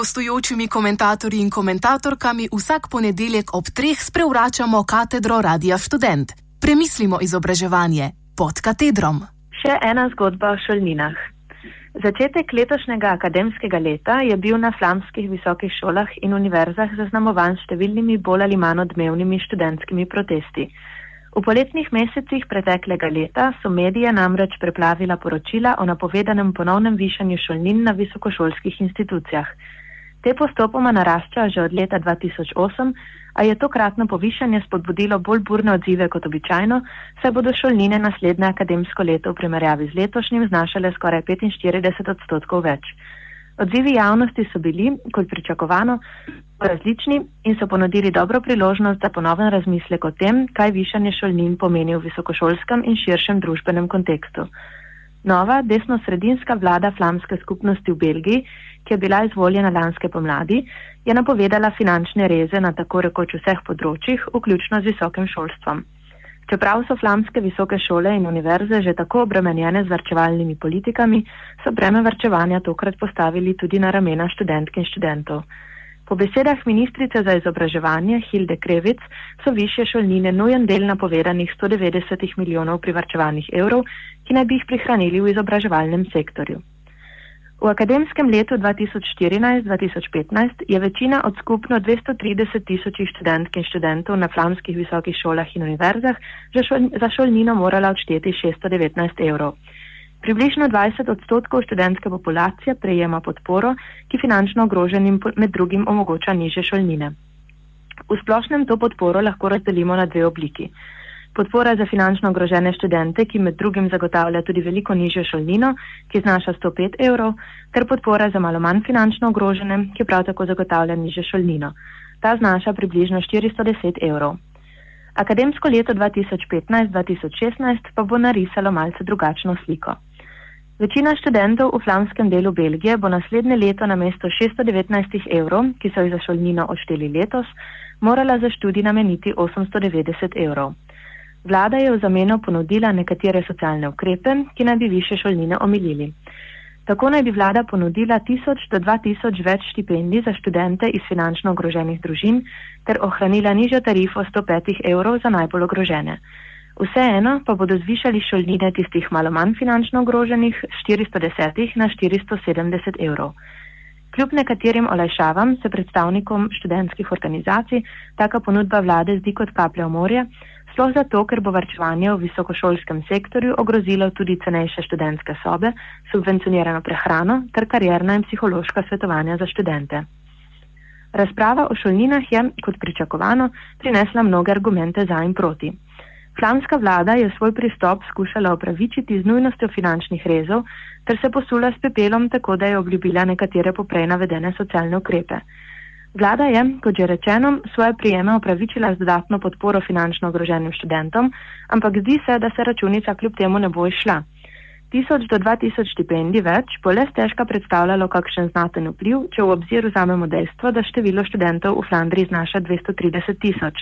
gostujočimi komentatorji in komentatorkami vsak ponedeljek ob treh sprevračamo katedro Radia Student. Premislimo izobraževanje pod katedrom. Še ena zgodba o šolninah. Začetek letošnjega akademskega leta je bil na flamskih visokih šolah in univerzah zaznamovan s številnimi bolj ali manj odmevnimi študentskimi protesti. V poletnih mesecih preteklega leta so medije namreč preplavila poročila o napovedanem ponovnem višanju šolnin na visokošolskih institucijah. Te postopoma naraščajo že od leta 2008, a je tokratno povišanje spodbudilo bolj burne odzive kot običajno, saj bodo šolnine naslednje akademsko leto v primerjavi z letošnjim znašale skoraj 45 odstotkov več. Odzivi javnosti so bili, kot pričakovano, različni in so ponudili dobro priložnost za ponoven razmislek o tem, kaj višanje šolnin pomeni v visokošolskem in širšem družbenem kontekstu. Nova desno-sredinska vlada flamske skupnosti v Belgiji, ki je bila izvoljena lanske pomladi, je napovedala finančne reze na tako rekoč vseh področjih, vključno z visokim šolstvom. Čeprav so flamske visoke šole in univerze že tako obremenjene z varčevalnimi politikami, so breme varčevanja tokrat postavili tudi na ramena študentk in študentov. Po besedah ministrice za izobraževanje Hilde Krevic so više šolnine nujen del napovedanih 190 milijonov privarčevanih evrov, ki naj bi jih prihranili v izobraževalnem sektorju. V akademskem letu 2014-2015 je večina od skupno 230 tisočih študentk in študentov na flamskih visokih šolah in univerzah za šolnino morala odšteti 619 evrov. Približno 20 odstotkov študentske populacije prejema podporo, ki finančno ogroženim med drugim omogoča niže šolnine. V splošnem to podporo lahko razdelimo na dve obliki podpora za finančno ogrožene študente, ki med drugim zagotavlja tudi veliko nižjo šolnino, ki znaša 105 evrov, ter podpora za malo manj finančno ogrožene, ki prav tako zagotavlja nižjo šolnino. Ta znaša približno 410 evrov. Akademsko leto 2015-2016 pa bo narisalo malce drugačno sliko. Večina študentov v flamskem delu Belgije bo naslednje leto na mesto 619 evrov, ki so jih za šolnino odšteli letos, morala za študij nameniti 890 evrov. Vlada je v zameno ponudila nekatere socialne ukrepe, ki naj bi više šolnine omilili. Tako naj bi vlada ponudila 1000 do 2000 več štipendij za študente iz finančno ogroženih družin ter ohranila nižjo tarifo 105 evrov za najbolj ogrožene. Vseeno pa bodo zvišali šolnine tistih malo manj finančno ogroženih 410 na 470 evrov. Kljub nekaterim olajšavam se predstavnikom študentskih organizacij taka ponudba vlade zdi kot kaplja v morje, sploh zato, ker bo varčevanje v visokošolskem sektorju ogrozilo tudi cenejše študentske sobe, subvencionirano prehrano ter karjerna in psihološka svetovanja za študente. Razprava o šolninah je, kot pričakovano, prinesla mnoge argumente za in proti. Flamska vlada je svoj pristop skušala opravičiti z nujnostjo finančnih rezov ter se posula s pepelom tako, da je obljubila nekatere poprej navedene socialne ukrepe. Vlada je, kot že rečeno, svoje prijeme opravičila z dodatno podporo finančno ogroženim študentom, ampak zdi se, da se računica kljub temu ne bo išla. Tisoč do dva tisoč štipendij več bo le stežka predstavljalo kakšen znaten vpliv, če v obzir vzamemo dejstvo, da število študentov v Flandriji znaša 230 tisoč.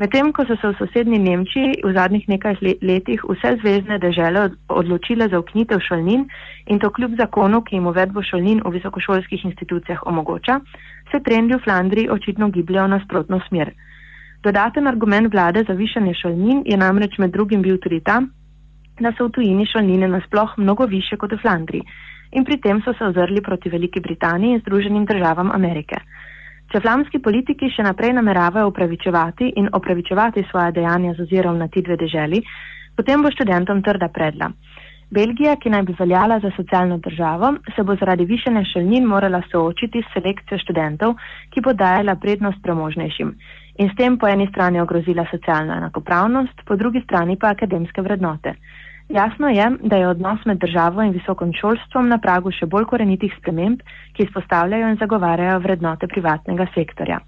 Medtem, ko so se v sosednji Nemčiji v zadnjih nekaj letih vse zvezdne dežele odločile za uknitev šolnin in to kljub zakonu, ki jim uvedbo šolnin v visokošolskih institucijah omogoča, se trendi v Flandriji očitno gibljajo v nasprotno smer. Dodaten argument vlade za višanje šolnin je namreč med drugim bil tudi ta, da so v tujini šolnine nasploh mnogo više kot v Flandriji in pri tem so se ozrli proti Veliki Britaniji in Združenim državam Amerike. Če flamski politiki še naprej nameravajo upravičevati in opravičevati svoje dejanja z ozirom na ti dve deželi, potem bo študentom trda predla. Belgija, ki naj bi veljala za socialno državo, se bo zaradi višene šolnin morala soočiti s selekcijo študentov, ki bo dajala prednost premožnejšim in s tem po eni strani ogrozila socialno enakopravnost, po drugi strani pa akademske vrednote. Jasno je, da je odnos med državo in visokim šolstvom na pragu še bolj korenitih sprememb, ki izpostavljajo in zagovarjajo vrednote privatnega sektorja.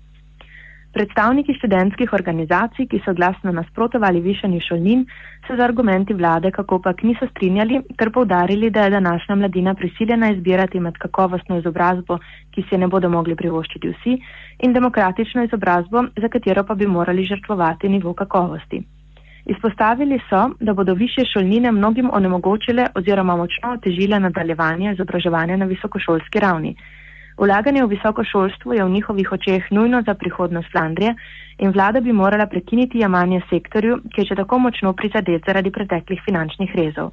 Predstavniki študentskih organizacij, ki so glasno nasprotovali višanju šolnin, se z argumenti vlade kako pak niso strinjali, ter povdarili, da je današnja mladina prisiljena izbirati med kakovostno izobrazbo, ki si je ne bodo mogli privoščiti vsi, in demokratično izobrazbo, za katero pa bi morali žrtvovati nivo kakovosti. Izpostavili so, da bodo više šolnine mnogim onemogočile oziroma močno otežile nadaljevanje izobraževanja na visokošolski ravni. Ulaganje v visoko šolstvo je v njihovih očeh nujno za prihodnost Flandrije in vlada bi morala prekiniti jamanje sektorju, ki je že tako močno prizadet zaradi preteklih finančnih rezov.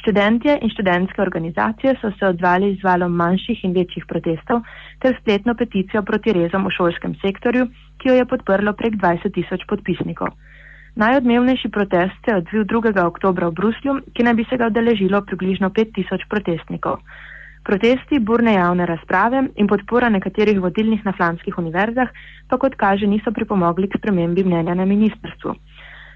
Študentje in študentske organizacije so se odzvali z valom manjših in večjih protestov ter spletno peticijo proti rezom v šolskem sektorju, ki jo je podprlo prek 20 tisoč podpisnikov. Najodmevnejši protest se je odvil 2. oktobra v Bruslju, ki naj bi se ga odeležilo približno 5 tisoč protestnikov. Protesti, burne javne razprave in podpora nekaterih vodilnih na flamskih univerzah pa kot kaže niso pripomogli k spremembi mnenja na ministrstvu.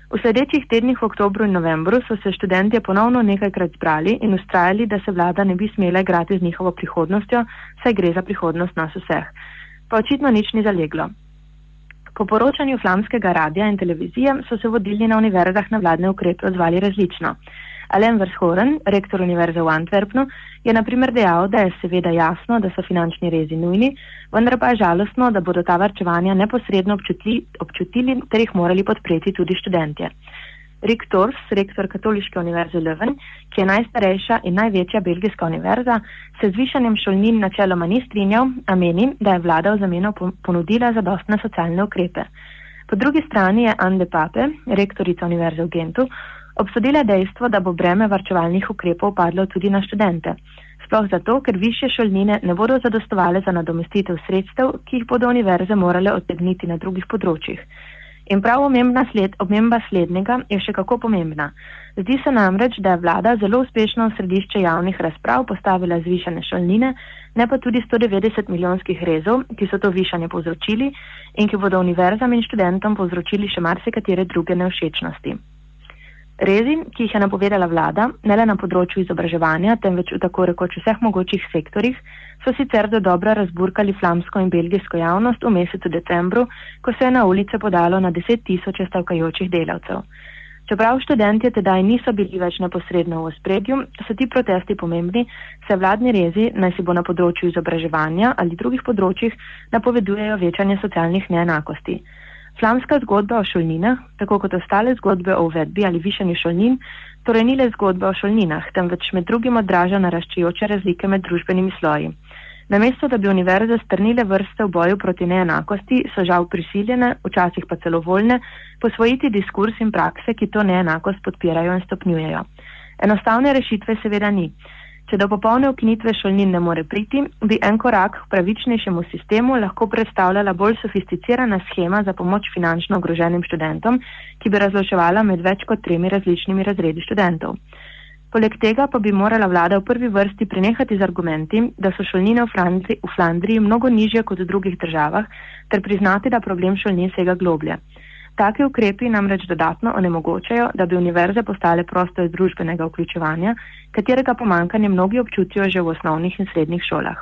V sledečih tednih v oktobru in novembru so se študentje ponovno nekajkrat zbrali in ustrajali, da se vlada ne bi smela igrati z njihovo prihodnostjo, saj gre za prihodnost nas vseh. Pa očitno nič ni zaleglo. Po poročanju flamskega radia in televizije so se vodilni na univerzah na vladne ukrepe odzvali različno. Alen Vershoren, rektor univerze v Antwerpnu, je na primer dejal, da je seveda jasno, da so finančni rezi nujni, vendar pa je žalostno, da bodo ta varčevanja neposredno občutili, občutili ter jih morali podpreti tudi študentje. Rick Tors, rektor Katoliške univerze Leuven, ki je najstarejša in največja belgijska univerza, se z višanjem šolnin načeloma ni strinjal, a meni, da je vlada v zameno ponudila zadostne socialne ukrepe. Po drugi strani je Anne Pape, rektorica univerze v Gentu, obsodila dejstvo, da bo breme varčevalnih ukrepov padlo tudi na študente. Sploh zato, ker više šolnine ne bodo zadostovale za nadomestitev sredstev, ki jih bodo univerze morale odtegniti na drugih področjih. In prav sled, omemba slednjega je še kako pomembna. Zdi se namreč, da je vlada zelo uspešno v središče javnih razprav postavila zvišane šolnine, ne pa tudi 190 milijonskih rezov, ki so to višanje povzročili in ki bodo univerzam in študentom povzročili še marsikatere druge nevšečnosti. Rezi, ki jih je napovedala vlada, ne le na področju izobraževanja, temveč v tako rekoč vseh mogočih sektorjih, so sicer do dobra razburkali flamsko in belgijsko javnost v mesecu decembru, ko se je na ulice podalo na deset tisoče stavkajočih delavcev. Čeprav študentje tedaj niso bili več neposredno v spredju, so ti protesti pomembni, se vladni rezi, naj si bo na področju izobraževanja ali drugih področjih, napovedujejo večanje socialnih neenakosti. Flamska zgodba o šolninah, tako kot ostale zgodbe o uvedbi ali višanju šolnin, torej ni le zgodba o šolninah, temveč med drugim odraža naraščajoče razlike med družbenimi sloji. Namesto, da bi univerze strnile vrste v boju proti neenakosti, so žal prisiljene, včasih pa celo voljne, posvojiti diskurs in prakse, ki to neenakost podpirajo in stopnjujejo. Enostavne rešitve seveda ni. Če do popolne ukinitve šolnin ne more priti, bi en korak k pravičnejšemu sistemu lahko predstavljala bolj sofisticirana schema za pomoč finančno ogroženim študentom, ki bi razločevala med več kot tremi različnimi razredi študentov. Poleg tega pa bi morala vlada v prvi vrsti prenehati z argumenti, da so šolnine v Flandriji, v Flandriji mnogo nižje kot v drugih državah, ter priznati, da problem šolnin sega globlje. Taki ukrepi namreč dodatno onemogočajo, da bi univerze postale prostor družbenega vključevanja, katerega pomankanje mnogi občutijo že v osnovnih in srednjih šolah.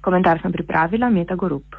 Komentar sem pripravila Meta Gorup.